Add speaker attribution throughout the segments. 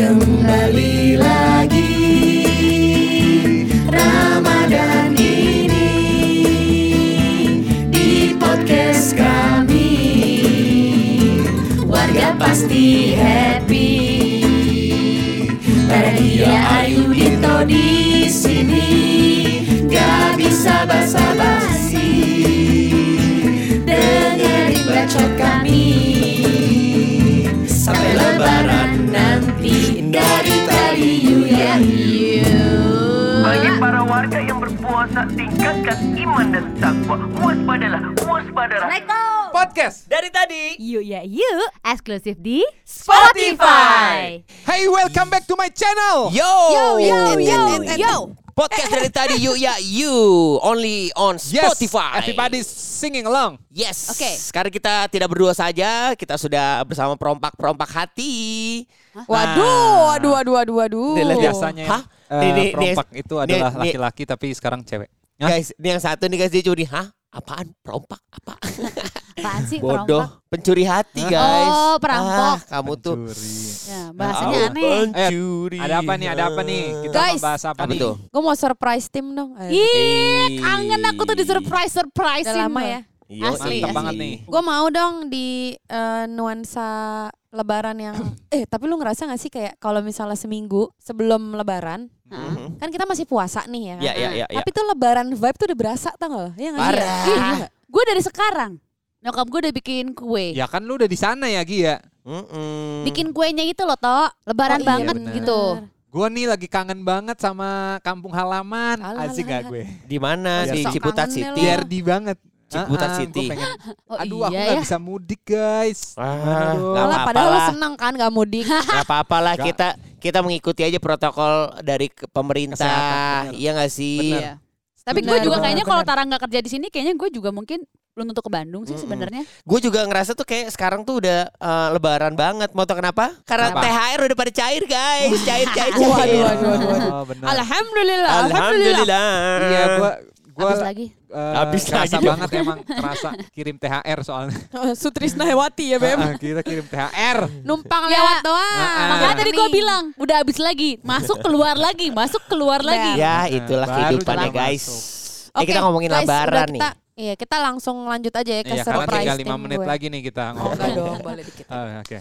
Speaker 1: Kembali lagi Ramadan ini Di podcast kami. Warga pasti happy. Bahagia Ayu Dito di sini Gak bisa basa-basi. Dengerin bacot kami nanti Dari tadi you you.
Speaker 2: Bagi para warga yang berpuasa, tingkatkan iman dan takwa. Waspadalah, waspadalah.
Speaker 3: Podcast.
Speaker 4: Dari tadi.
Speaker 5: Yuk ya yuk Eksklusif di
Speaker 4: Spotify.
Speaker 3: Hey welcome back to my channel.
Speaker 4: Yo.
Speaker 5: Yo yo yo yo
Speaker 4: Podcast dari tadi you ya you. Only on
Speaker 3: Yes
Speaker 4: Spotify.
Speaker 3: Everybody singing along.
Speaker 4: Yes.
Speaker 5: Oke.
Speaker 4: Sekarang kita tidak berdua saja. Kita sudah bersama perompak-perompak hati.
Speaker 5: Waduh waduh waduh waduh waduh.
Speaker 4: Ini lihat
Speaker 3: Biasanya
Speaker 4: Hah? Ini- ini-
Speaker 3: perompak
Speaker 4: ini-
Speaker 3: itu adalah laki-laki tapi sekarang cewek. Hah?
Speaker 4: Guys ini yang satu nih guys. Dia curi. Hah? Apaan? Perompak? Apa?
Speaker 5: Apaan sih
Speaker 4: Bodoh
Speaker 5: perompak?
Speaker 4: Pencuri hati
Speaker 3: Hah?
Speaker 4: guys
Speaker 5: Oh, perampok.
Speaker 4: ah, Kamu tuh
Speaker 3: Pencuri.
Speaker 5: Ya, bahasanya
Speaker 4: Tahu,
Speaker 5: aneh
Speaker 4: Pencuri
Speaker 3: Ada apa nih ada apa nih Kita
Speaker 6: Guys.
Speaker 3: mau bahas apa,
Speaker 4: Apa
Speaker 3: nih
Speaker 4: tuh?
Speaker 6: Gue mau surprise tim dong.
Speaker 5: Ih
Speaker 4: Eh.
Speaker 5: kangen aku tuh di surprise surprise
Speaker 6: lama ya.
Speaker 4: Yoi.
Speaker 5: Asli,
Speaker 3: Mantap
Speaker 5: asli.
Speaker 3: banget nih
Speaker 6: Gue mau dong di eh, nuansa Lebaran yang eh tapi lu ngerasa gak sih kayak kalau misalnya seminggu sebelum Lebaran
Speaker 4: Mhm.
Speaker 6: kan kita masih puasa nih ya. kan?
Speaker 4: Ya ya ya ya.
Speaker 6: Tapi tuh Lebaran vibe tuh udah berasa tau gak? Iya gak?
Speaker 4: Parah.
Speaker 6: Iya, iya nggak?
Speaker 5: Gue dari sekarang Nyokap gue udah bikin kue
Speaker 3: Ya kan lu udah di sana ya Gia
Speaker 4: Mm-mm.
Speaker 5: Bikin kuenya itu loh Tok Lebaran
Speaker 6: Oh, iya,
Speaker 5: banget
Speaker 3: bener.
Speaker 5: gitu
Speaker 3: Gue nih lagi kangen banget sama kampung halaman
Speaker 6: Alah,
Speaker 3: Asik gak gue
Speaker 4: di mana di Ciputat City?
Speaker 3: DRD banget
Speaker 4: Ciputat
Speaker 3: Ah, ah,
Speaker 4: City.
Speaker 3: pengen,
Speaker 5: Oh
Speaker 3: Aduh aku
Speaker 5: iya
Speaker 3: gak
Speaker 5: ya
Speaker 3: bisa mudik guys
Speaker 4: Ah,
Speaker 3: Aduh.
Speaker 4: nggak
Speaker 6: Malah
Speaker 4: apa-apa
Speaker 6: padahal lu
Speaker 4: lah.
Speaker 6: seneng kan gak mudik.
Speaker 4: Gak apa-apa lah
Speaker 3: Nggak.
Speaker 4: kita kita mengikuti aja protokol dari pemerintah. Iya gak sih?
Speaker 3: Bener.
Speaker 5: Iya. Tapi gue juga kayaknya kalau. Tara nggak kerja di sini, kayaknya gue juga mungkin belum tentu ke Bandung sih
Speaker 4: Mm-mm.
Speaker 5: sebenarnya.
Speaker 4: Gue juga ngerasa tuh kayak sekarang tuh udah eh, lebaran banget. Mau tau kenapa? Karena
Speaker 3: Kenapa?
Speaker 4: THR udah pada cair guys. Cair, cair, cair.
Speaker 6: Waduh, waduh, waduh, waduh.
Speaker 3: Oh benar
Speaker 6: Alhamdulillah,
Speaker 4: Alhamdulillah.
Speaker 3: Iya gue gue
Speaker 5: Habis lagi.
Speaker 4: Habis
Speaker 3: kerasa
Speaker 4: lagi.
Speaker 3: banget emang kerasa kirim THR soalnya.
Speaker 6: Sutrisna Hewati ya Beb.
Speaker 3: Ah, kita kirim THR.
Speaker 6: Numpang
Speaker 5: Ya.
Speaker 6: lewat doang.
Speaker 3: Ah, ah.
Speaker 5: Makanya tadi gue bilang, udah habis lagi, masuk keluar lagi, masuk keluar lagi.
Speaker 4: Ya itulah
Speaker 3: Baru
Speaker 4: kehidupannya guys.
Speaker 3: masuk.
Speaker 4: Eh, kita ngomongin
Speaker 6: guys,
Speaker 4: lebaran nih.
Speaker 6: kita, Iya, kita langsung lanjut aja ya ke
Speaker 3: Iya karena
Speaker 6: surprise
Speaker 3: tinggal 5
Speaker 6: tim
Speaker 3: menit
Speaker 6: gue.
Speaker 3: lagi nih kita
Speaker 6: Oh,
Speaker 3: ngomong.
Speaker 6: enggak dong, boleh dikit.
Speaker 3: Oh, Oke.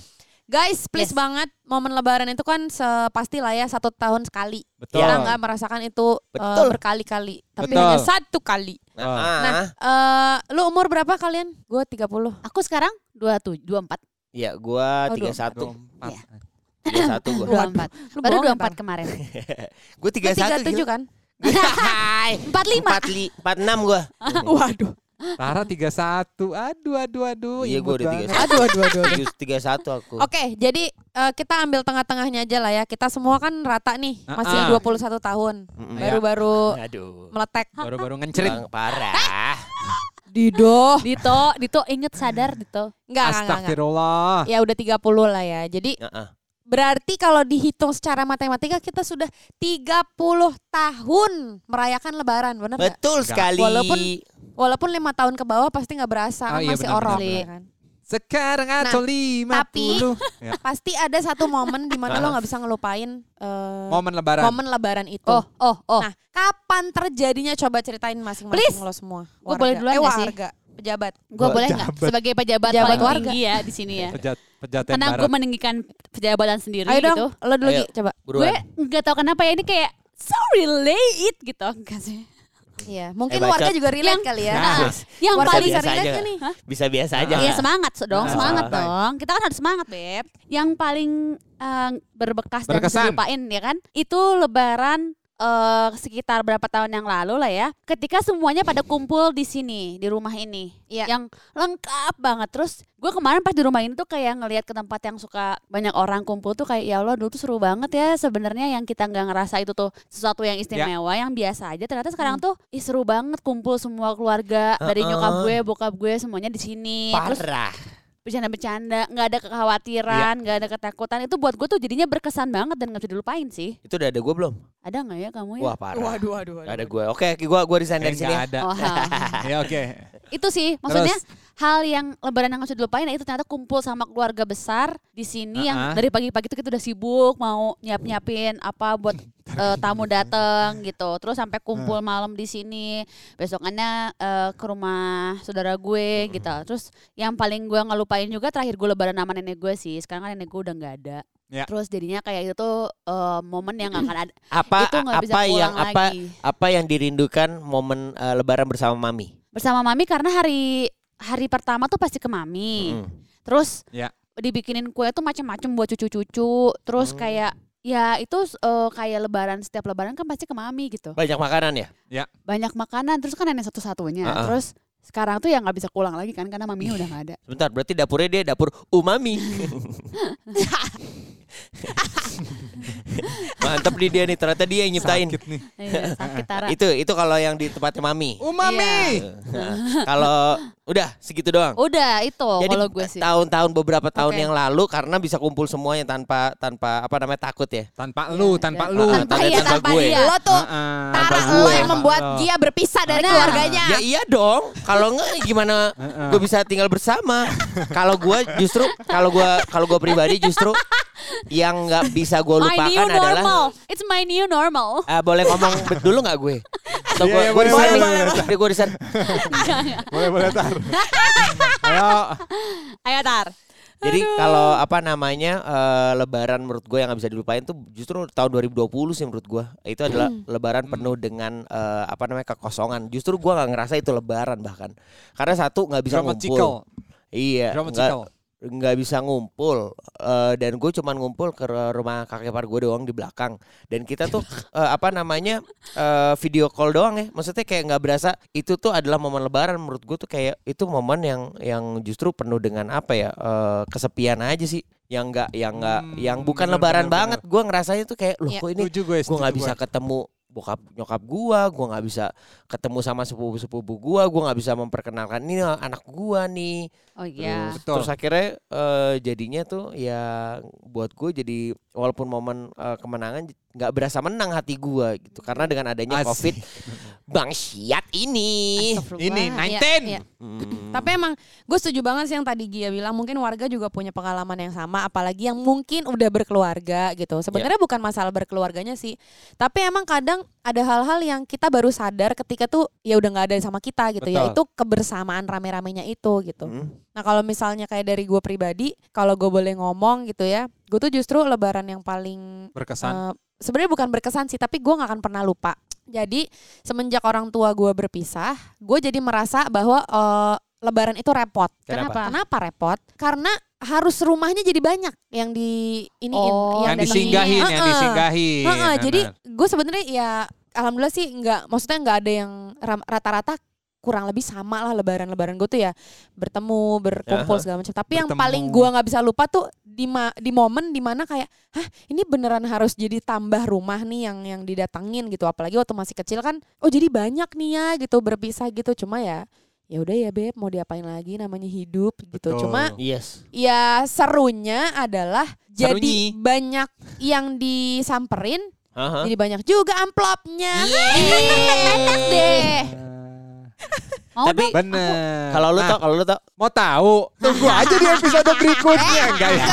Speaker 6: Guys, please
Speaker 5: Yes.
Speaker 6: banget momen lebaran itu kan sepasti lah ya satu tahun sekali.
Speaker 3: Betul.
Speaker 6: Kita nggak merasakan itu eh,
Speaker 4: Betul.
Speaker 6: berkali-kali, tapi
Speaker 3: Betul.
Speaker 6: hanya satu kali.
Speaker 3: Oh.
Speaker 4: Ah,
Speaker 6: Nah, eh lu umur berapa kalian? Gue 30.
Speaker 5: Aku sekarang 27, 24,
Speaker 4: ya gua
Speaker 6: Oh,
Speaker 4: 31.
Speaker 3: Empat.
Speaker 5: Iya.
Speaker 4: 31 gua.
Speaker 5: 24.
Speaker 6: Lu
Speaker 5: Baru
Speaker 6: bohong ya,
Speaker 5: 24
Speaker 6: Tar?
Speaker 5: kemarin.
Speaker 4: Gua
Speaker 6: Lu
Speaker 4: 31
Speaker 6: 37 kan?
Speaker 4: Hai.
Speaker 5: 45.
Speaker 4: 45 46 gua.
Speaker 6: Waduh.
Speaker 3: Tara 31. Aduh aduh aduh.
Speaker 4: Iya, gua udah
Speaker 3: banget.
Speaker 4: 31.
Speaker 6: Aduh, aduh, aduh. aduh.
Speaker 4: 31 aku.
Speaker 6: Oke, jadi eh, kita ambil tengah-tengahnya aja lah ya. Kita semua kan rata nih, masih
Speaker 3: Ah, ah.
Speaker 6: 21 tahun.
Speaker 4: Mm-mm.
Speaker 6: Baru-baru
Speaker 4: Aduh.
Speaker 6: meletek.
Speaker 3: Baru-baru ngencerit.
Speaker 4: Bang, parah.
Speaker 6: Dido.
Speaker 5: Dito, Dito inget sadar Dito.
Speaker 6: Enggak, enggak, enggak.
Speaker 3: Astagfirullah.
Speaker 6: Ya udah 30 lah ya. Jadi
Speaker 4: Heeh.
Speaker 6: Berarti kalau dihitung secara matematika kita sudah 30 tahun merayakan lebaran, benar?
Speaker 4: Betul
Speaker 3: Enggak.
Speaker 4: sekali.
Speaker 6: Walaupun Walaupun lima tahun ke bawah pasti nggak berasa
Speaker 3: Oh,
Speaker 6: kan
Speaker 3: iya,
Speaker 6: masih
Speaker 3: benar,
Speaker 6: orang
Speaker 5: benar,
Speaker 6: ya
Speaker 5: benar.
Speaker 6: kan.
Speaker 3: Sekarang
Speaker 6: Nah,
Speaker 3: atau 50.
Speaker 6: tapi-
Speaker 3: Ya.
Speaker 6: Pasti ada satu momen di mana lo nggak bisa ngelupain eh,
Speaker 3: Momen lebaran.
Speaker 6: momen lebaran itu.
Speaker 5: Oh, oh, oh.
Speaker 6: Nah, kapan terjadinya coba ceritain masing-masing lo semua.
Speaker 5: Gua
Speaker 6: Warga.
Speaker 5: boleh duluan
Speaker 6: eh,
Speaker 5: nggak sih?
Speaker 6: warga, pejabat.
Speaker 5: gue boleh nggak
Speaker 3: Pejabat.
Speaker 5: sebagai pejabat,
Speaker 6: Pejabat
Speaker 5: paling
Speaker 6: warga.
Speaker 5: tinggi ya di sini ya.
Speaker 3: Pejat, pejaten
Speaker 5: Karena
Speaker 3: barat.
Speaker 5: gue meninggikan pejabatan sendiri
Speaker 6: Ayo
Speaker 5: gitu.
Speaker 6: dong, lo dulu
Speaker 4: Ayo.
Speaker 6: Gi, coba.
Speaker 5: Gue nggak tahu kenapa ya ini kayak so relate gitu. Enggak sih.
Speaker 6: Iya, mungkin
Speaker 4: Eh, baca.
Speaker 6: warga juga relate
Speaker 5: Yang-
Speaker 6: kali ya.
Speaker 4: Nah,
Speaker 5: Nah, yang
Speaker 6: warga
Speaker 5: paling
Speaker 6: bisa relate
Speaker 4: aja.
Speaker 6: nih?
Speaker 4: Bisa biasa aja.
Speaker 5: Iya semangat dong,
Speaker 3: Ah,
Speaker 5: semangat
Speaker 3: santai.
Speaker 5: dong. Kita kan harus semangat, Beb. Yang paling eh, berbekas dan
Speaker 3: Berkesan.
Speaker 5: dilupain ya kan? Itu lebaran eh, sekitar berapa tahun yang lalu lah ya. Ketika semuanya pada kumpul di sini, di rumah ini.
Speaker 6: Iya.
Speaker 5: Yang lengkap banget. Terus gue kemarin pas di rumah ini tuh kayak ngelihat ke tempat yang suka banyak orang kumpul tuh kayak ya Allah dulu tuh seru banget ya sebenarnya yang kita nggak ngerasa itu tuh sesuatu yang istimewa yang biasa aja ternyata sekarang tuh ih seru banget kumpul semua keluarga dari nyokap gue bokap gue semuanya di sini terus
Speaker 4: Parah.
Speaker 5: bercanda-bercanda nggak ada kekhawatiran nggak ada ketakutan itu buat gue tuh jadinya berkesan banget dan nggak bisa dilupain sih
Speaker 4: Itu udah ada gue belum?
Speaker 5: Ada nggak ya kamu ya
Speaker 4: Wah parah.
Speaker 6: Waduh, waduh,
Speaker 4: Gak ada gue. Oke, gue gue resign
Speaker 3: Eh,
Speaker 4: dari sini.
Speaker 3: nggak
Speaker 4: ya.
Speaker 3: ada.
Speaker 5: Oh,
Speaker 3: ya oke.
Speaker 5: itu sih maksudnya hal yang lebaran yang dilupain ya itu ternyata kumpul sama keluarga besar di sini yang
Speaker 3: Uh-uh.
Speaker 5: dari pagi-pagi itu kita udah sibuk mau nyiap-nyiapin apa buat eh, tamu dateng gitu. Terus sampai kumpul malam di sini. Besokannya eh, ke rumah saudara gue gitu. Terus yang paling gue ngelupain juga terakhir gue lebaran sama nenek gue sih. Sekarang kan nenek gue udah nggak ada.
Speaker 3: Ya.
Speaker 5: Terus jadinya kayak itu tuh eh, momen yang gak akan ada.
Speaker 4: Apa
Speaker 5: itu bisa
Speaker 4: apa
Speaker 5: pulang
Speaker 4: yang apa
Speaker 5: lagi.
Speaker 4: apa yang dirindukan momen eh, lebaran bersama Mami?
Speaker 5: Bersama mami karena hari hari pertama tuh pasti ke mami.
Speaker 4: Mm.
Speaker 5: Terus
Speaker 3: Ya.
Speaker 5: dibikinin kue tuh macam-macam buat cucu-cucu. Terus
Speaker 4: Hmm.
Speaker 5: kayak ya itu eh, kayak lebaran setiap lebaran kan pasti ke mami gitu.
Speaker 4: Banyak makanan ya?
Speaker 5: Banyak makanan terus kan nenek satu-satunya.
Speaker 4: Ah, ah.
Speaker 5: Terus sekarang tuh ya nggak bisa pulang lagi kan karena maminya udah nggak ada.
Speaker 4: Sebentar, berarti dapurnya dia dapur umami. Mantep nih dia nih, ternyata dia yang nyiptain.
Speaker 3: Sakit nih.
Speaker 5: Iya, sakit Tara.
Speaker 4: Itu itu kalau yang di tempatnya Mami.
Speaker 3: Umami.
Speaker 4: Nah, kalau udah segitu doang.
Speaker 5: Udah itu
Speaker 4: Jadi
Speaker 5: kalau gue sih.
Speaker 4: tahun-tahun beberapa tahun
Speaker 5: Oke.
Speaker 4: yang lalu karena bisa kumpul semuanya tanpa tanpa apa namanya takut ya.
Speaker 3: Tanpa lu,
Speaker 5: Iya,
Speaker 3: tanpa
Speaker 5: iya.
Speaker 3: lu.
Speaker 5: Tanpa
Speaker 4: Tanpa-
Speaker 5: iya,
Speaker 4: tanpa
Speaker 5: tanpa
Speaker 4: gue.
Speaker 5: dia.
Speaker 6: Lo tuh
Speaker 4: Tanpa
Speaker 6: lo yang membuat. Gia berpisah dari
Speaker 5: Nah.
Speaker 6: keluarganya.
Speaker 4: Ya iya dong. Kalau enggak gimana gue bisa tinggal bersama. kalau gue justru kalau gue kalau gue pribadi justru yang nggak bisa gue
Speaker 5: My new
Speaker 4: lupakan adalah
Speaker 5: normal. It's my new normal.
Speaker 4: Ah, boleh ngomong dulu nggak gue? Atau gue gue
Speaker 3: boleh, boleh, boleh.
Speaker 4: Dia gue di sana.
Speaker 3: Boleh, boleh tar. Ayo.
Speaker 5: Ayo Tar.
Speaker 4: Jadi kalau apa namanya eh, Lebaran menurut gue yang nggak bisa dilupain tuh justru tahun 2020 sih menurut gue itu adalah Lebaran penuh dengan eh, apa namanya kekosongan. Justru gue nggak ngerasa itu Lebaran bahkan karena satu nggak bisa ngumpul.
Speaker 3: Dramatical.
Speaker 4: Iya.
Speaker 3: Dramatical.
Speaker 4: Nggak bisa ngumpul Eh, dan gue cuman ngumpul ke rumah kakek par gue doang di belakang. Dan kita tuh eh, apa namanya eh, video call doang ya. Maksudnya kayak nggak berasa itu tuh adalah momen lebaran. Menurut gue tuh kayak itu momen yang yang justru penuh dengan apa ya eh, kesepian aja sih. Yang nggak yang nggak
Speaker 3: Hmm,
Speaker 4: yang bukan
Speaker 3: bener,
Speaker 4: lebaran
Speaker 3: bener,
Speaker 4: banget. Gue ngerasanya tuh kayak loh
Speaker 6: Iya.
Speaker 4: kok ini
Speaker 3: gue,
Speaker 4: nggak bisa
Speaker 3: gue.
Speaker 4: ketemu bokap nyokap gua, gua nggak bisa ketemu sama sepupu-sepupu gua, gua nggak bisa memperkenalkan ini anak gua nih.
Speaker 5: Oh iya.
Speaker 4: Terus,
Speaker 3: Betul.
Speaker 4: terus akhirnya eh, jadinya tuh ya buat gue jadi walaupun momen eh, kemenangan nggak berasa menang hati gua gitu karena dengan adanya
Speaker 3: Asik.
Speaker 4: covid bangsiat ini.
Speaker 3: Ini,
Speaker 6: Iya,
Speaker 3: 19.
Speaker 6: iya.
Speaker 4: Hmm.
Speaker 6: Tapi emang gue setuju banget sih yang tadi Gia bilang mungkin warga juga punya pengalaman yang sama apalagi yang mungkin udah berkeluarga gitu. Sebenarnya bukan masalah berkeluarganya sih. Tapi emang kadang ada hal-hal yang kita baru sadar ketika tuh ya udah nggak ada sama kita gitu ya.
Speaker 3: Betul.
Speaker 6: Itu kebersamaan rame-ramenya itu gitu.
Speaker 4: Hmm.
Speaker 6: Nah kalau misalnya kayak dari gue pribadi, kalau gue boleh ngomong gitu ya, gue tuh justru lebaran yang paling
Speaker 3: Berkesan.
Speaker 6: eh, sebenarnya bukan berkesan sih, tapi gue nggak akan pernah lupa. Jadi semenjak orang tua gue berpisah, gue jadi merasa bahwa eh, lebaran itu repot.
Speaker 4: Kenapa?
Speaker 6: Kenapa repot? Karena harus rumahnya jadi banyak yang di ini
Speaker 5: Oh,
Speaker 3: yang
Speaker 5: datangin.
Speaker 3: disinggahin, yang disinggahin.
Speaker 6: Heeh,
Speaker 3: Nah,
Speaker 6: jadi
Speaker 3: nah.
Speaker 6: gue sebenarnya ya alhamdulillah sih nggak maksudnya nggak ada yang rata-rata kurang lebih sama lah lebaran-lebaran gue tuh ya bertemu berkumpul
Speaker 4: Ya.
Speaker 6: segala macam tapi yang
Speaker 3: Bertemu.
Speaker 6: paling gue nggak bisa lupa tuh di ma- di momen di mana kayak hah ini beneran harus jadi tambah rumah nih yang yang didatengin gitu apalagi waktu masih kecil kan oh jadi banyak nih ya gitu berpisah gitu cuma ya ya udah ya beb mau diapain lagi namanya hidup gitu
Speaker 3: Betul.
Speaker 6: cuma
Speaker 4: Yes.
Speaker 6: ya serunya adalah jadi
Speaker 3: Serunyi.
Speaker 6: banyak yang disamperin
Speaker 4: Aha.
Speaker 6: jadi banyak juga amplopnya.
Speaker 5: Enak deh. Mau
Speaker 4: Tapi
Speaker 5: dong?
Speaker 3: Bener.
Speaker 4: kalau lu
Speaker 3: Nah,
Speaker 4: tau, kalau lu tau,
Speaker 3: mau tahu, tunggu aja di episode berikutnya, enggak ya?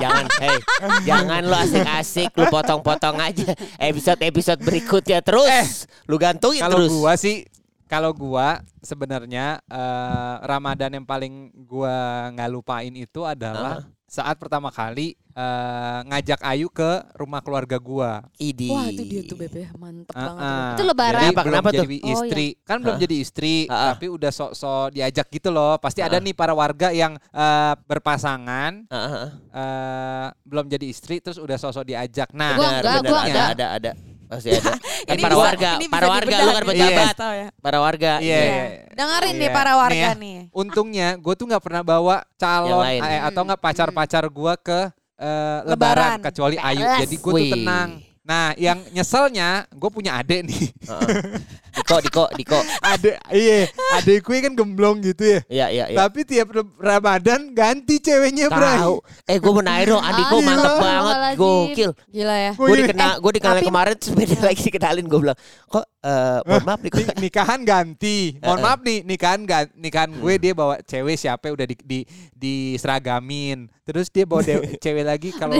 Speaker 4: jangan, hey, jangan lu asik-asik, lu potong-potong aja episode-episode berikutnya terus, lu gantungin
Speaker 3: Kalau
Speaker 4: terus.
Speaker 3: gua sih, kalau gua sebenarnya eh, Ramadan yang paling gua nggak lupain itu adalah saat pertama kali eh, ngajak Ayu ke rumah keluarga gua.
Speaker 4: Idi.
Speaker 6: Wah itu dia tuh bebe mantep banget.
Speaker 3: Ah, ah.
Speaker 5: Itu lebaran.
Speaker 3: Jadi
Speaker 4: Kenapa,
Speaker 3: belum
Speaker 4: kenapa tuh?
Speaker 3: jadi
Speaker 5: Oh,
Speaker 3: istri. Kan belum
Speaker 4: Hah?
Speaker 3: jadi istri,
Speaker 4: ah.
Speaker 3: tapi udah sok-sok diajak gitu loh. Pasti ada
Speaker 4: Ah.
Speaker 3: nih para warga yang eh, berpasangan,
Speaker 4: ah, ah.
Speaker 3: eh, belum jadi istri, terus udah sok-sok diajak. Nah,
Speaker 5: Gua
Speaker 4: Benar,
Speaker 5: gua
Speaker 4: ada, ada, ada, pasti ada. Kan
Speaker 6: Ini
Speaker 4: para
Speaker 6: bisa-
Speaker 4: warga,
Speaker 6: ini bisa
Speaker 4: para warga, lu kan
Speaker 6: nih,
Speaker 4: pejabat,
Speaker 6: tahu ya.
Speaker 4: para warga.
Speaker 3: Iya,
Speaker 6: Iya.
Speaker 3: iya.
Speaker 6: Dengerin nih
Speaker 3: Iya.
Speaker 6: para
Speaker 3: Nih
Speaker 6: warga
Speaker 3: ya.
Speaker 6: nih.
Speaker 3: Untungnya gue tuh nggak pernah bawa calon
Speaker 4: lain.
Speaker 3: eh, atau nggak pacar-pacar gue ke eh, lebaran.
Speaker 6: Lebaran.
Speaker 3: kecuali Ayu. Jadi gue tuh tenang. Nah, yang nyeselnya gue punya adek nih.
Speaker 4: Heeh. Diko, Diko, Diko.
Speaker 3: adek, iya, adek gue kan gemblong gitu ya.
Speaker 4: Iya, iya, iya.
Speaker 3: Tapi tiap Ramadan ganti ceweknya, Bray.
Speaker 4: Tahu. Eh, gue menaik dong, Andiko
Speaker 5: Ah,
Speaker 4: mantep banget, gokil.
Speaker 6: Gila ya.
Speaker 3: Gua
Speaker 4: Gue dikenal, gue dikenal
Speaker 6: tapi-
Speaker 4: kemarin beda lagi dikenalin gue bilang, kok eh mohon maaf nih.
Speaker 3: Ni- nikahan ganti. Mohon
Speaker 4: eh.
Speaker 3: maaf nih, nikahan gan- nikahan gue dia bawa cewek siapa udah di, di diseragamin. Terus dia bawa cewek lagi kalau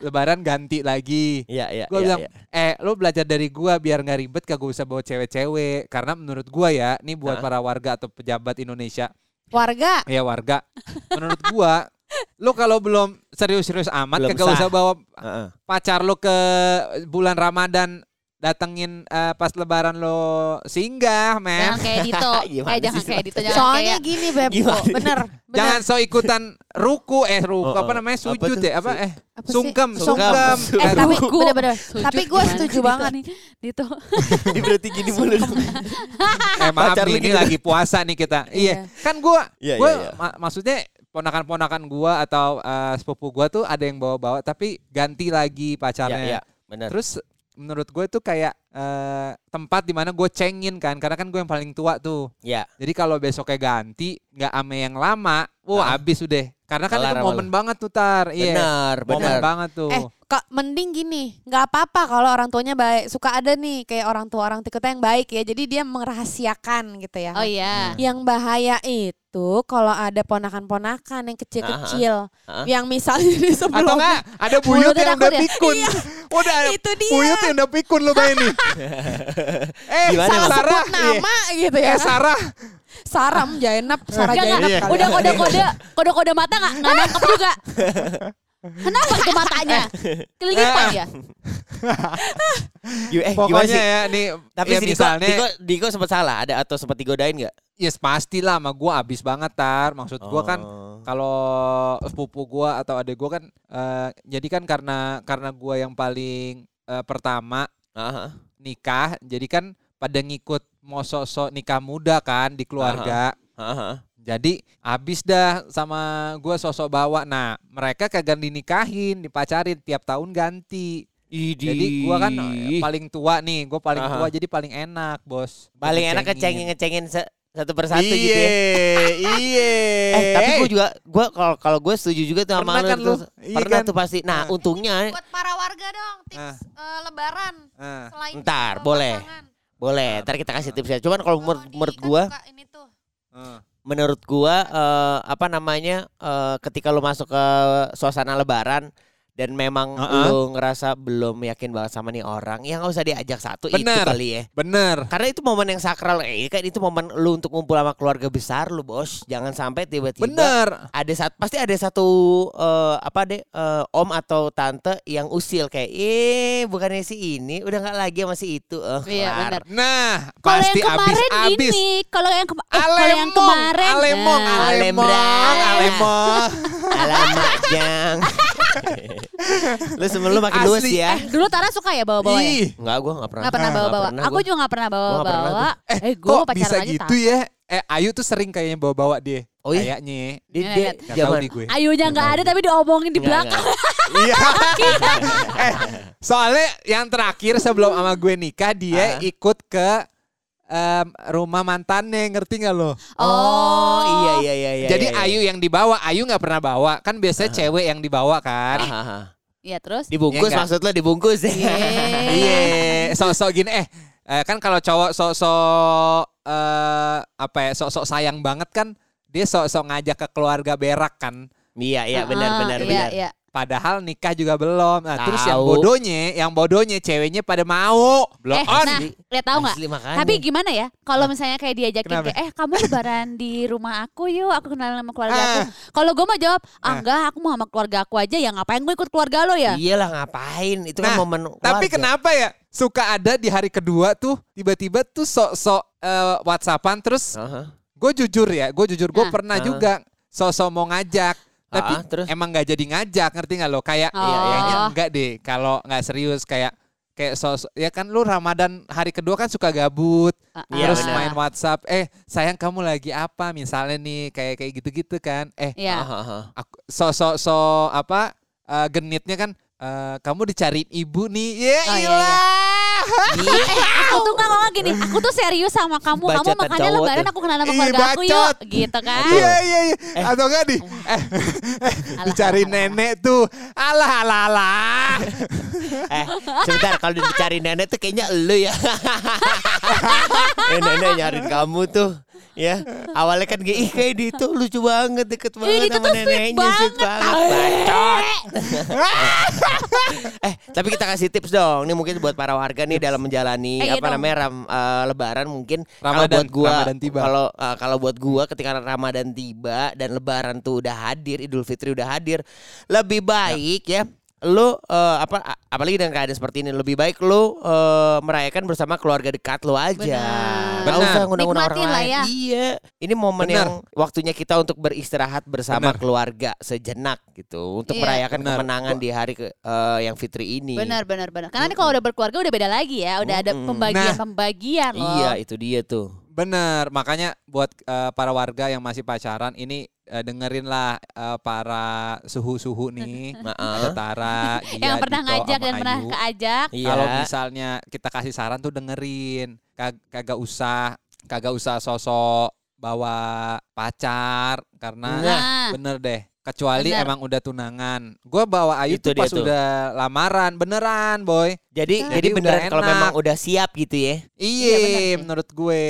Speaker 3: lebaran ganti lagi.
Speaker 4: Iya, iya,
Speaker 3: Gue
Speaker 4: iya,
Speaker 3: bilang,
Speaker 4: iya.
Speaker 3: eh lo belajar dari gua biar nggak ribet kagak usah bawa cewek-cewek. Karena menurut gua ya, ini buat
Speaker 4: Hah?
Speaker 3: para warga atau pejabat Indonesia,
Speaker 6: Warga.
Speaker 3: ya warga. menurut gua, lo kalau belum serius-serius amat
Speaker 4: Belum
Speaker 3: kagak
Speaker 4: sah.
Speaker 3: usah bawa
Speaker 4: Heeh.
Speaker 3: pacar lo ke bulan Ramadan datengin eh, pas lebaran lo singgah,
Speaker 5: Jangan
Speaker 3: men.
Speaker 5: kayak Dito. Eh jangan kayak Dito. Jangan
Speaker 6: Soalnya
Speaker 5: kayak
Speaker 6: gini Beb,
Speaker 4: Gimana?
Speaker 6: bener, bener.
Speaker 3: Jangan so ikutan ruku eh ruku
Speaker 4: Oh,
Speaker 3: apa
Speaker 4: oh.
Speaker 3: namanya
Speaker 4: Apa
Speaker 3: sujud
Speaker 4: tuh?
Speaker 3: ya apa eh
Speaker 6: Apa
Speaker 3: sungkem
Speaker 4: Sungkem.
Speaker 3: sungkem.
Speaker 6: Eh,
Speaker 3: Eh,
Speaker 6: tapi
Speaker 3: ruku.
Speaker 6: bener-bener.
Speaker 5: Sujud
Speaker 6: Tapi gue setuju
Speaker 5: Dito
Speaker 6: banget.
Speaker 5: nih? Dito.
Speaker 4: Dia berarti gini mulu.
Speaker 3: eh maaf
Speaker 4: Pacar
Speaker 3: nih ini lagi puasa nih kita. Iya. Kan gua
Speaker 4: Iya,
Speaker 3: gua
Speaker 4: iya, iya.
Speaker 3: ma- maksudnya ponakan-ponakan gua atau eh, sepupu gua tuh ada yang bawa-bawa tapi ganti lagi
Speaker 4: Iya,
Speaker 3: pacarnya.
Speaker 4: iya, benar.
Speaker 3: Terus menurut gue itu kayak eh, tempat di mana gue cengin kan karena kan gue yang paling tua tuh.
Speaker 4: Iya.
Speaker 3: Jadi kalau besoknya ganti nggak ame yang lama, wah
Speaker 4: Ah.
Speaker 3: habis udah. Karena kan
Speaker 4: Kelar
Speaker 3: itu momen banget tuh tar. Iya.
Speaker 4: Benar,
Speaker 3: Momen
Speaker 4: benar.
Speaker 3: banget tuh.
Speaker 6: Eh, kok mending gini, nggak apa-apa kalau orang tuanya baik. Suka ada nih kayak orang tua orang kita yang baik ya. Jadi dia merahasiakan gitu ya.
Speaker 5: Oh iya.
Speaker 6: Yang bahaya itu kalau ada ponakan-ponakan yang kecil-kecil,
Speaker 4: Ah, ah.
Speaker 6: yang misalnya di
Speaker 3: Atau
Speaker 6: sebelum
Speaker 3: enggak ada buyut yang udah
Speaker 5: ya?
Speaker 3: pikun. Udah
Speaker 6: itu dia.
Speaker 3: buyut yang udah pikun lu bayangin nih. eh,
Speaker 4: Gimana?
Speaker 3: Sarah.
Speaker 6: sebut nama gitu
Speaker 3: iya.
Speaker 6: ya.
Speaker 3: Eh, Sarah.
Speaker 6: Saram, Jainab, Sarah
Speaker 5: enggak.
Speaker 6: kali
Speaker 5: Udah
Speaker 6: ya.
Speaker 5: kode-kode kode-kode mata enggak enggak nangkep juga. Kenapa itu matanya? Kelilipan ya?
Speaker 4: Eh,
Speaker 3: Pokoknya
Speaker 4: sih?
Speaker 3: ya nih
Speaker 4: Tapi
Speaker 3: ya
Speaker 4: si Diko,
Speaker 3: misalnya
Speaker 4: Diko, Diko sempat salah ada atau sempat digodain nggak?
Speaker 3: yes pastilah sama gua abis banget tar. Maksud gua kan
Speaker 4: Oh.
Speaker 3: kalau sepupu gua atau adik gua kan eh, jadi kan karena karena gua yang paling eh, pertama
Speaker 4: Ah, ah.
Speaker 3: nikah, jadi kan pada ngikut mau sok-sok nikah muda kan di keluarga.
Speaker 4: Ah, ah.
Speaker 3: Jadi abis dah sama gua sosok bawa. Nah mereka kagak dinikahin, dipacarin tiap tahun ganti.
Speaker 4: Idih.
Speaker 3: Jadi gua kan eh, paling tua nih, gua paling
Speaker 4: Aha.
Speaker 3: tua jadi paling enak bos.
Speaker 4: paling enak
Speaker 3: Ngecengin.
Speaker 4: ngecengin ngecengin se- satu persatu gitu ya.
Speaker 3: Iya.
Speaker 4: Eh, tapi gue juga gue kalau kalau gue setuju juga tuh sama
Speaker 3: Pernah
Speaker 4: lu
Speaker 3: kan
Speaker 4: tuh.
Speaker 3: Iya
Speaker 4: Pernah
Speaker 3: kan?
Speaker 4: tuh pasti. Nah,
Speaker 3: Nah.
Speaker 4: untungnya
Speaker 6: Buat para warga dong, tips
Speaker 3: Ah.
Speaker 6: eh, lebaran.
Speaker 3: Ah.
Speaker 6: Selain
Speaker 4: Ntar, boleh.
Speaker 6: pasangan.
Speaker 4: Boleh, ntar kita kasih tipsnya. Cuman kalau menurut
Speaker 6: di
Speaker 4: menurut gua
Speaker 6: ini tuh.
Speaker 3: Ah.
Speaker 4: menurut gua eh, apa namanya eh, ketika lu masuk ke suasana lebaran dan memang
Speaker 3: Heeh.
Speaker 4: lu ngerasa belum yakin banget sama nih orang, ya nggak usah diajak satu itu
Speaker 3: Bener.
Speaker 4: kali ya.
Speaker 3: Bener.
Speaker 4: Karena itu momen yang sakral, eh kan itu momen lu untuk ngumpul sama keluarga besar lu bos. Jangan sampai tiba-tiba
Speaker 3: Bener.
Speaker 4: ada satu pasti ada satu eh, apa deh eh, om atau tante yang usil kayak eh bukannya si ini udah nggak lagi sama si itu eh
Speaker 5: Iya,
Speaker 4: kelar.
Speaker 5: benar.
Speaker 3: Nah,
Speaker 5: Kalau
Speaker 3: pasti
Speaker 5: yang kemarin
Speaker 3: abis-abis.
Speaker 5: ini, kalau yang kema- eh, kalau yang
Speaker 3: Alemong,
Speaker 5: kemarin
Speaker 3: alemong,
Speaker 5: nah,
Speaker 3: alemong, alemong.
Speaker 4: alamak jang lu sebelum lu makin
Speaker 3: Asli,
Speaker 4: luas ya
Speaker 5: Eh, dulu Tara suka ya bawa-bawa ya?
Speaker 4: Enggak gua enggak pernah
Speaker 5: Nggak pernah
Speaker 4: Nggak
Speaker 5: bawa-bawa.
Speaker 4: pernah
Speaker 5: Aku
Speaker 4: gua.
Speaker 5: juga nggak pernah bawa-bawa.
Speaker 3: Eh,
Speaker 5: Eh, gue
Speaker 3: kok
Speaker 5: pacaran
Speaker 3: bisa
Speaker 5: aja
Speaker 3: gitu
Speaker 5: takut.
Speaker 3: ya? Eh, Ayu tuh sering kayaknya bawa-bawa dia.
Speaker 4: Oh iya?
Speaker 3: Kayaknya.
Speaker 4: Dia,
Speaker 5: Iya,
Speaker 4: dia
Speaker 5: lihat.
Speaker 3: Gak tahu
Speaker 4: zaman
Speaker 3: di gue.
Speaker 5: Ayunya nggak ada tapi diomongin di belakang.
Speaker 3: Iya. eh, soalnya yang terakhir sebelum sama gue nikah dia
Speaker 4: Ah.
Speaker 3: ikut ke em, rumah mantannya, ngerti nggak lo?
Speaker 4: Oh iya iya iya iya
Speaker 3: Jadi
Speaker 4: iya, iya.
Speaker 3: Ayu yang dibawa, Ayu nggak pernah bawa. Kan biasanya cewek yang dibawa kan.
Speaker 4: Ah.
Speaker 5: Iya terus.
Speaker 4: dibungkus
Speaker 3: nggak?
Speaker 4: maksud lo dibungkus
Speaker 3: Iya, sok-sok gini eh eh, kan kalau cowok sok-sok eh apa ya, sok-sok sayang banget kan dia sok-sok ngajak ke keluarga berak kan.
Speaker 4: iya iya benar
Speaker 5: Ah,
Speaker 4: benar
Speaker 5: iya,
Speaker 4: benar
Speaker 5: Iya.
Speaker 3: Padahal nikah juga belum. Nah, terus yang
Speaker 4: Tahu.
Speaker 3: bodohnya, yang bodohnya ceweknya pada mau. Belum
Speaker 5: Eh,
Speaker 3: on.
Speaker 5: nah, lihat tahu nggak? Tapi gimana ya? Kalau misalnya kayak diajakin
Speaker 3: Kenapa?
Speaker 5: kayak, eh kamu lebaran di rumah aku yuk, aku kenalan sama keluarga aku.
Speaker 3: Ah.
Speaker 5: Kalau gue mau jawab, ah
Speaker 3: Ah.
Speaker 5: enggak, aku mau sama keluarga aku aja. Ya ngapain gue ikut keluarga lo ya?
Speaker 4: Iyalah ngapain? Itu kan
Speaker 3: Nah,
Speaker 4: momen
Speaker 3: Tapi
Speaker 4: keluarga.
Speaker 3: kenapa ya suka ada di hari kedua tuh tiba-tiba tuh sok-sok eh, WhatsAppan terus
Speaker 4: Aha.
Speaker 3: gue jujur ya, gue jujur gue
Speaker 5: Nah.
Speaker 3: pernah
Speaker 4: Ah.
Speaker 3: juga sok-sok mau ngajak, tapi
Speaker 4: Ah, terus?
Speaker 3: emang nggak jadi ngajak, ngerti nggak lo? Kayak
Speaker 5: Oh.
Speaker 3: iya, kayaknya enggak deh, kalau nggak serius kayak kayak sos ya kan lu Ramadan hari kedua kan suka gabut,
Speaker 4: Iya,
Speaker 3: terus main WhatsApp, eh sayang kamu lagi apa misalnya nih kayak kayak gitu-gitu kan, eh
Speaker 5: Iya.
Speaker 4: Aha, aha.
Speaker 3: aku sosok so apa eh, genitnya kan eh, kamu dicariin ibu nih. Ya
Speaker 5: Oh, iya, iya. eh, aku tuh nggak ngomong gini, aku tuh serius sama kamu. kamu
Speaker 4: Bacotan
Speaker 5: makanya
Speaker 4: cowok
Speaker 5: lebaran
Speaker 4: tuh.
Speaker 5: aku kenal sama keluarga aku yuk, gitu kan?
Speaker 3: Iya iya iya. Atau enggak di eh, eh,
Speaker 5: Alah,
Speaker 3: dicari
Speaker 5: alah, alah.
Speaker 3: nenek tuh. Alah alah alah.
Speaker 4: Eh, sebentar kalau dicari nenek tuh kayaknya elu ya. eh, nenek nyariin kamu tuh. Ya, awalnya kan ih kayak di itu lucu banget deket banget
Speaker 5: Dito
Speaker 4: sama neneknya sweet
Speaker 5: banget.
Speaker 4: banget. Eh, tapi kita kasih tips dong. Ini mungkin buat para warga nih dalam menjalani
Speaker 5: Eh, iya
Speaker 4: apa
Speaker 5: dong.
Speaker 4: namanya ram, eh, lebaran mungkin kalau
Speaker 3: Ramadan,
Speaker 4: buat gua
Speaker 3: Ramadan tiba.
Speaker 4: kalau eh, kalau buat gua ketika Ramadan tiba dan lebaran tuh udah hadir, Idul Fitri udah hadir, lebih baik ya lu eh, apa apalagi dengan keadaan seperti ini lebih baik lu eh, merayakan bersama keluarga dekat lu aja.
Speaker 5: Benar.
Speaker 4: Nggak
Speaker 3: Benar.
Speaker 4: usah ngundang-undang orang lain.
Speaker 5: ya.
Speaker 4: Iya. Ini momen
Speaker 3: Benar.
Speaker 4: yang waktunya kita untuk beristirahat bersama
Speaker 3: Benar.
Speaker 4: keluarga sejenak gitu untuk
Speaker 5: Iya.
Speaker 4: merayakan
Speaker 3: Benar.
Speaker 4: kemenangan di hari ke, eh, yang Fitri ini.
Speaker 5: Benar, benar, benar. Karena ini kalau udah berkeluarga udah beda lagi ya. Udah ada
Speaker 4: Mm-mm.
Speaker 5: pembagian-pembagian loh.
Speaker 4: Iya, itu dia tuh.
Speaker 3: Bener, makanya buat eh, para warga yang masih pacaran ini eh, dengerin lah eh, para suhu-suhu nih.
Speaker 4: Maaf.
Speaker 3: Ada Tara, Gia,
Speaker 5: yang pernah
Speaker 3: Dito,
Speaker 5: ngajak dan pernah
Speaker 3: Ayu.
Speaker 5: keajak.
Speaker 4: Iya.
Speaker 3: Kalau misalnya kita kasih saran tuh dengerin, Kag- kagak usah, kagak usah sosok bawa pacar karena
Speaker 5: Nah,
Speaker 3: bener deh. Kecuali
Speaker 5: Bener.
Speaker 3: emang udah tunangan. Gua bawa Ayu
Speaker 4: Itu
Speaker 3: tuh
Speaker 4: dia
Speaker 3: pas
Speaker 4: tuh.
Speaker 3: udah lamaran, beneran boy.
Speaker 4: Jadi
Speaker 3: Jadi
Speaker 4: jadi beneran kalau memang udah siap gitu ya.
Speaker 5: Iya,
Speaker 3: Iya, menurut gue.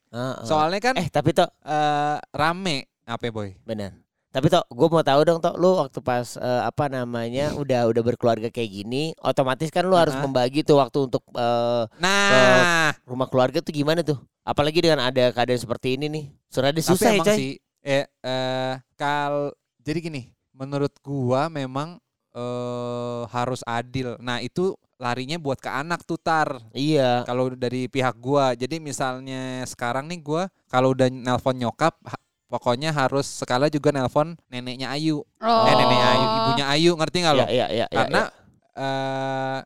Speaker 4: Heeh.
Speaker 3: Soalnya kan
Speaker 4: eh tapi toh
Speaker 3: eh, rame apa boy?
Speaker 4: bener. Tapi toh gue mau tahu dong toh lu waktu pas eh, apa namanya udah udah berkeluarga kayak gini, otomatis kan lu harus
Speaker 3: Heeh.
Speaker 4: membagi tuh waktu untuk eh,
Speaker 3: Nah,
Speaker 4: rumah keluarga tuh gimana tuh? Apalagi dengan ada keadaan seperti ini nih. Surade
Speaker 3: tapi
Speaker 4: susah ya
Speaker 3: emang
Speaker 4: coy.
Speaker 3: sih eh eh kal jadi gini, menurut gua memang eh harus adil. Nah, itu larinya buat ke anak tuh tar.
Speaker 4: Iya.
Speaker 3: Kalau dari pihak gua. Jadi misalnya sekarang nih gua kalau udah nelpon nyokap pokoknya harus sekala juga nelpon neneknya Ayu.
Speaker 5: oh.
Speaker 3: Eh nenek Ayu, ibunya Ayu, ngerti nggak lo?
Speaker 4: Iya, iya, iya,
Speaker 3: Karena
Speaker 4: iya.
Speaker 3: eh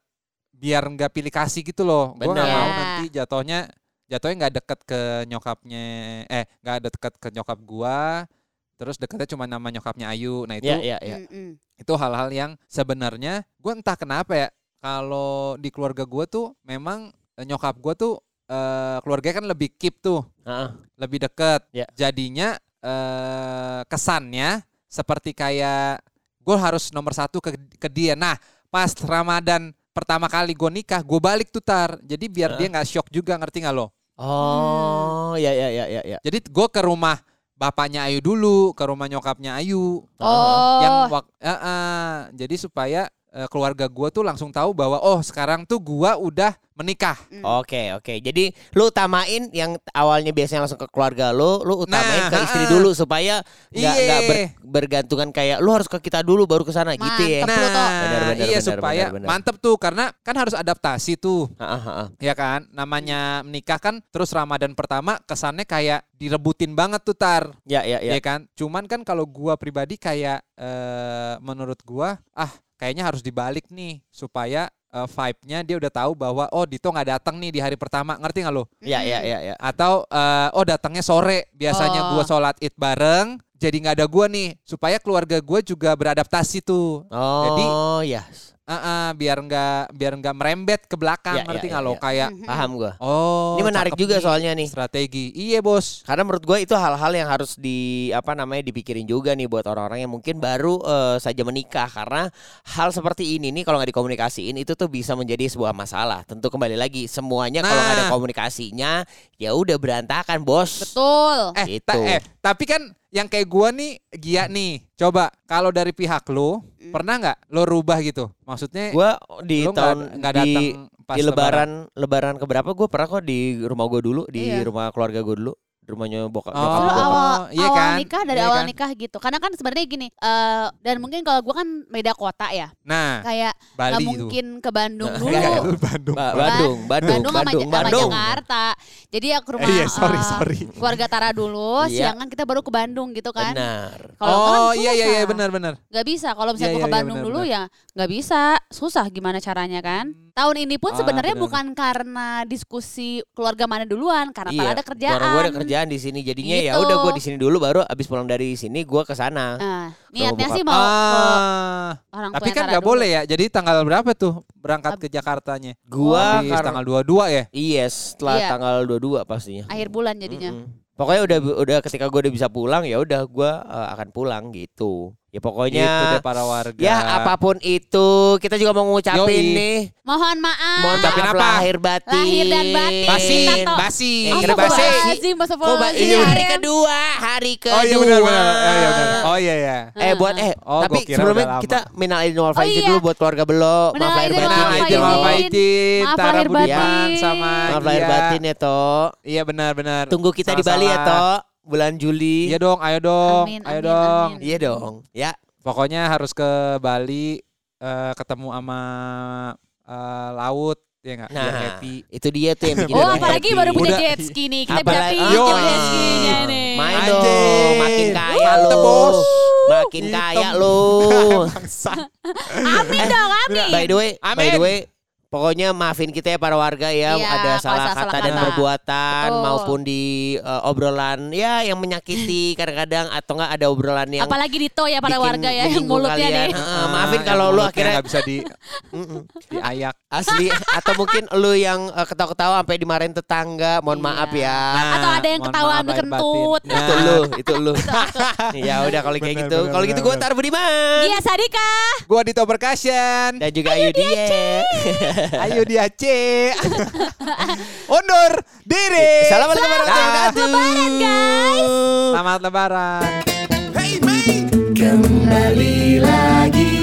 Speaker 3: biar nggak pilih kasih gitu loh. Gue nggak mau
Speaker 5: Iya.
Speaker 3: nanti jatuhnya jatuhnya nggak deket ke nyokapnya eh nggak deket ke nyokap gua terus deketnya cuma nama nyokapnya Ayu nah itu
Speaker 4: Iya, iya, iya.
Speaker 5: Mm-mm.
Speaker 3: itu hal-hal yang sebenarnya gue entah kenapa ya kalau di keluarga gua tuh memang eh, nyokap gua tuh eh keluarganya kan lebih keep tuh
Speaker 4: Heeh.
Speaker 3: lebih deket
Speaker 4: Ya.
Speaker 3: jadinya eh kesannya seperti kayak gue harus nomor satu ke, ke dia nah pas Ramadan pertama kali gue nikah gue balik tuh tar jadi biar
Speaker 4: Heeh.
Speaker 3: dia nggak shock juga ngerti nggak lo
Speaker 4: Oh, ya ya ya ya ya.
Speaker 3: jadi gue ke rumah bapaknya Ayu dulu ke rumah nyokapnya Ayu
Speaker 5: Oh.
Speaker 3: yang wak eh, eh, jadi supaya eh, keluarga gue tuh langsung tahu bahwa oh sekarang tuh gua udah menikah
Speaker 4: Oke oke. Jadi lu utamain yang awalnya biasanya langsung ke keluarga lu, lu utamain
Speaker 3: Nah,
Speaker 4: ke istri
Speaker 3: ha-ha.
Speaker 4: dulu supaya nggak
Speaker 3: Iya.
Speaker 4: nggak ber- bergantungan kayak lu harus ke kita dulu baru ke sana gitu ya.
Speaker 5: Toh.
Speaker 4: Benar, benar,
Speaker 3: iya
Speaker 4: benar,
Speaker 3: supaya
Speaker 4: benar, benar.
Speaker 3: mantep tuh karena kan harus adaptasi tuh
Speaker 4: Ha-ha, ha-ha.
Speaker 3: ya kan namanya menikah kan terus Ramadan pertama kesannya kayak direbutin banget tuh tar
Speaker 4: Ya ya ya.
Speaker 3: ya kan cuman kan kalau gua pribadi kayak eh, menurut gua ah kayaknya harus dibalik nih supaya eh, vibe-nya dia udah tahu bahwa oh Dito nggak datang nih di hari pertama ngerti nggak lo
Speaker 4: Ya ya ya ya.
Speaker 3: atau eh, oh datangnya sore biasanya
Speaker 5: Oh.
Speaker 3: gua sholat id bareng jadi nggak ada gua nih supaya keluarga gua juga beradaptasi tuh
Speaker 4: Oh ya.
Speaker 3: Ah, ah, biar nggak biar nggak merembet ke belakang
Speaker 4: Ya,
Speaker 3: ngerti
Speaker 4: ya,
Speaker 3: nggak
Speaker 4: ya,
Speaker 3: lo
Speaker 4: ya.
Speaker 3: kayak
Speaker 4: Paham gua.
Speaker 3: oh
Speaker 4: Ini menarik juga
Speaker 3: nih,
Speaker 4: soalnya nih.
Speaker 3: strategi iya bos
Speaker 4: Karena menurut gue itu hal-hal yang harus di apa namanya dipikirin juga nih buat orang-orang yang mungkin baru eh, saja menikah karena hal seperti ini nih kalau nggak dikomunikasiin itu tuh bisa menjadi sebuah masalah. Tentu kembali lagi semuanya kalau nggak ada
Speaker 3: Nah.
Speaker 4: komunikasinya ya udah berantakan bos.
Speaker 5: Betul.
Speaker 3: eh
Speaker 4: Gitu.
Speaker 3: ta- eh tapi kan yang kayak gua nih Gia nih coba kalau dari pihak lo pernah nggak lo rubah gitu? Maksudnya
Speaker 4: Gue di
Speaker 3: lo
Speaker 4: tahun
Speaker 3: nggak nggak
Speaker 4: di
Speaker 3: datang pas
Speaker 4: di lebaran? lebaran keberapa? Gue pernah kok di rumah gue dulu di
Speaker 5: Iya.
Speaker 4: rumah keluarga gue dulu rumahnya bokap
Speaker 3: Oh,
Speaker 4: gua.
Speaker 5: awal
Speaker 3: iya
Speaker 5: awal
Speaker 3: kan?
Speaker 5: nikah dari
Speaker 3: Iya
Speaker 5: awal
Speaker 3: kan?
Speaker 5: nikah gitu. Karena kan sebenarnya gini, eh dan mungkin kalau gua kan beda kota ya.
Speaker 3: nah
Speaker 5: Kayak nggak
Speaker 3: Bali itu
Speaker 5: mungkin ke Bandung
Speaker 4: Nah,
Speaker 5: dulu.
Speaker 3: Bandung
Speaker 4: Ba- Bandung, Bandung,
Speaker 5: Bandung sama,
Speaker 4: Bandung,
Speaker 5: sama
Speaker 4: Bandung.
Speaker 5: Jakarta. Jadi ya ke rumah
Speaker 3: iya sorry
Speaker 5: eh,
Speaker 3: sorry
Speaker 5: keluarga Tara dulu,
Speaker 4: Iya.
Speaker 5: siangan kita baru ke Bandung gitu kan.
Speaker 4: Benar.
Speaker 5: Kalau kan
Speaker 3: oh iya iya iya benar benar
Speaker 5: Nggak bisa. Kalau misalnya
Speaker 3: Iya,
Speaker 5: gua ke
Speaker 3: iya, iya,
Speaker 5: Bandung
Speaker 3: benar,
Speaker 5: dulu
Speaker 3: benar.
Speaker 5: ya nggak bisa. Susah gimana caranya kan? Tahun ini pun
Speaker 3: Ah,
Speaker 5: sebenarnya
Speaker 3: benar.
Speaker 5: bukan karena diskusi keluarga mana duluan, karena
Speaker 4: Iya,
Speaker 5: ada kerjaan.
Speaker 4: Karena gue ada kerjaan di sini jadinya ya
Speaker 5: Gitu.
Speaker 4: udah gue di sini dulu baru abis pulang dari sini gue ke sana.
Speaker 5: Nah, niatnya sih mau ke
Speaker 3: Ah,
Speaker 5: orang
Speaker 3: tapi kan nggak
Speaker 5: dulu.
Speaker 3: boleh ya. Jadi tanggal berapa tuh berangkat ke Jakartanya?
Speaker 4: Gua karena
Speaker 3: tanggal 22 ya.
Speaker 4: iya setelah
Speaker 5: Iya.
Speaker 4: tanggal 22 pastinya.
Speaker 5: Akhir bulan jadinya.
Speaker 4: Mm-mm. Pokoknya udah udah ketika gue udah bisa pulang ya udah gue eh, akan pulang gitu. Ya pokoknya
Speaker 3: deh para warga.
Speaker 4: ya apa pun itu kita juga mau ngucapin
Speaker 3: Yoi.
Speaker 4: nih.
Speaker 5: Mohon maaf.
Speaker 4: Mohon maaf
Speaker 3: apa?
Speaker 4: lahir batin.
Speaker 5: Lahir dan batin.
Speaker 3: Basin,
Speaker 5: Kita to-
Speaker 3: basi.
Speaker 4: Eh,
Speaker 5: Oh, Astagfirullahaladzim,
Speaker 4: basi? Kok ba- ini hari kedua, hari kedua.
Speaker 3: Oh iya benar benar. Oh iya benar. Oh iya ya.
Speaker 4: Eh buat eh
Speaker 3: Oh,
Speaker 4: tapi
Speaker 3: kira
Speaker 4: sebelumnya kita minal aidin wal faizin
Speaker 5: iya.
Speaker 4: dulu buat keluarga belo.
Speaker 5: Minal
Speaker 4: Maaf lahir
Speaker 5: aidin wal
Speaker 4: batin
Speaker 3: izin
Speaker 4: Jo.
Speaker 3: maaf
Speaker 5: faizin.
Speaker 3: Tara
Speaker 5: lahir
Speaker 3: Budiman
Speaker 5: batin.
Speaker 3: sama
Speaker 4: Maaf lahir batin ya Tok.
Speaker 3: Iya benar benar.
Speaker 4: Tunggu kita di Bali ya
Speaker 3: Sama-sama.
Speaker 4: Bulan Juli.
Speaker 3: Iya dong, ayo dong.
Speaker 5: Amin,
Speaker 3: ayo
Speaker 5: amin,
Speaker 3: dong.
Speaker 5: amin.
Speaker 4: Iya dong. Ya.
Speaker 3: Pokoknya harus ke Bali eh, ketemu sama eh, laut ya enggak? Biar
Speaker 4: Nah,
Speaker 3: happy.
Speaker 4: itu dia tuh yang bikin
Speaker 5: Oh apalagi
Speaker 4: happy.
Speaker 5: baru punya jet ski nih Kita bisa
Speaker 4: Apalagi-
Speaker 5: pinjam
Speaker 3: Yoi.
Speaker 5: jet skinya nih
Speaker 4: Main dong, makin kaya
Speaker 3: Mantep,
Speaker 4: lu.
Speaker 3: Bos.
Speaker 4: Makin
Speaker 3: Hitam.
Speaker 4: kaya lu.
Speaker 5: Amin dong amin
Speaker 4: By the way, by
Speaker 3: Amin.
Speaker 4: the way, pokoknya maafin kita ya para warga ya
Speaker 5: Iya,
Speaker 4: ada salah
Speaker 5: salah
Speaker 4: kata dan
Speaker 5: kata.
Speaker 4: perbuatan
Speaker 5: Betul.
Speaker 4: maupun di eh, obrolan ya yang menyakiti kadang-kadang atau enggak ada obrolan yang
Speaker 5: Apalagi Dito ya para
Speaker 4: bikin
Speaker 5: warga ya
Speaker 4: menyinggung
Speaker 5: Mulutnya
Speaker 4: kalian.
Speaker 5: nih
Speaker 4: Heeh, maafin
Speaker 3: Ah,
Speaker 4: kalau
Speaker 3: yang
Speaker 4: lu akhirnya
Speaker 3: nggak bisa di diayak.
Speaker 4: asli atau mungkin lu yang eh, ketawa-ketawa sampai dimarahin tetangga, mohon
Speaker 5: Iya.
Speaker 4: maaf ya.
Speaker 5: Atau ada yang ketawa kentut.
Speaker 3: batin.
Speaker 4: itu
Speaker 3: Nah,
Speaker 4: lu, itu lu. ya udah kalau kayak gitu. Kalau gitu gue. Tar Budiman
Speaker 5: Iya Sadika
Speaker 3: Gua Dito Percussion.
Speaker 4: dan juga Ayu Dia.
Speaker 3: Ayo dia C. Undur diri.
Speaker 4: Assalamualaikum warahmatullahi wabarakatuh.
Speaker 5: Lebaran, guys.
Speaker 3: Selamat lebaran.
Speaker 1: Kembali lagi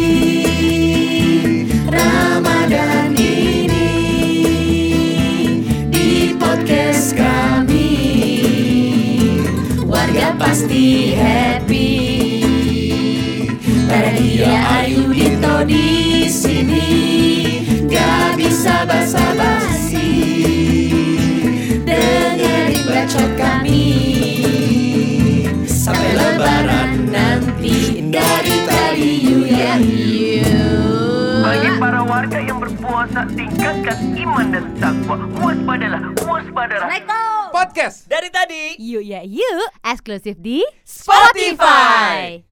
Speaker 1: Ramadan ini Di podcast kami Warga pasti happy basa-basi Dengerin bacot kami. Sampai lebaran nanti Dari tadi you ya you.
Speaker 2: Bagi para warga yang berpuasa tingkatkan iman dan takwa. Waspadalah, waspadalah
Speaker 3: Podcast.
Speaker 4: Dari tadi.
Speaker 5: Yuk ya yuk Eksklusif di
Speaker 1: Spotify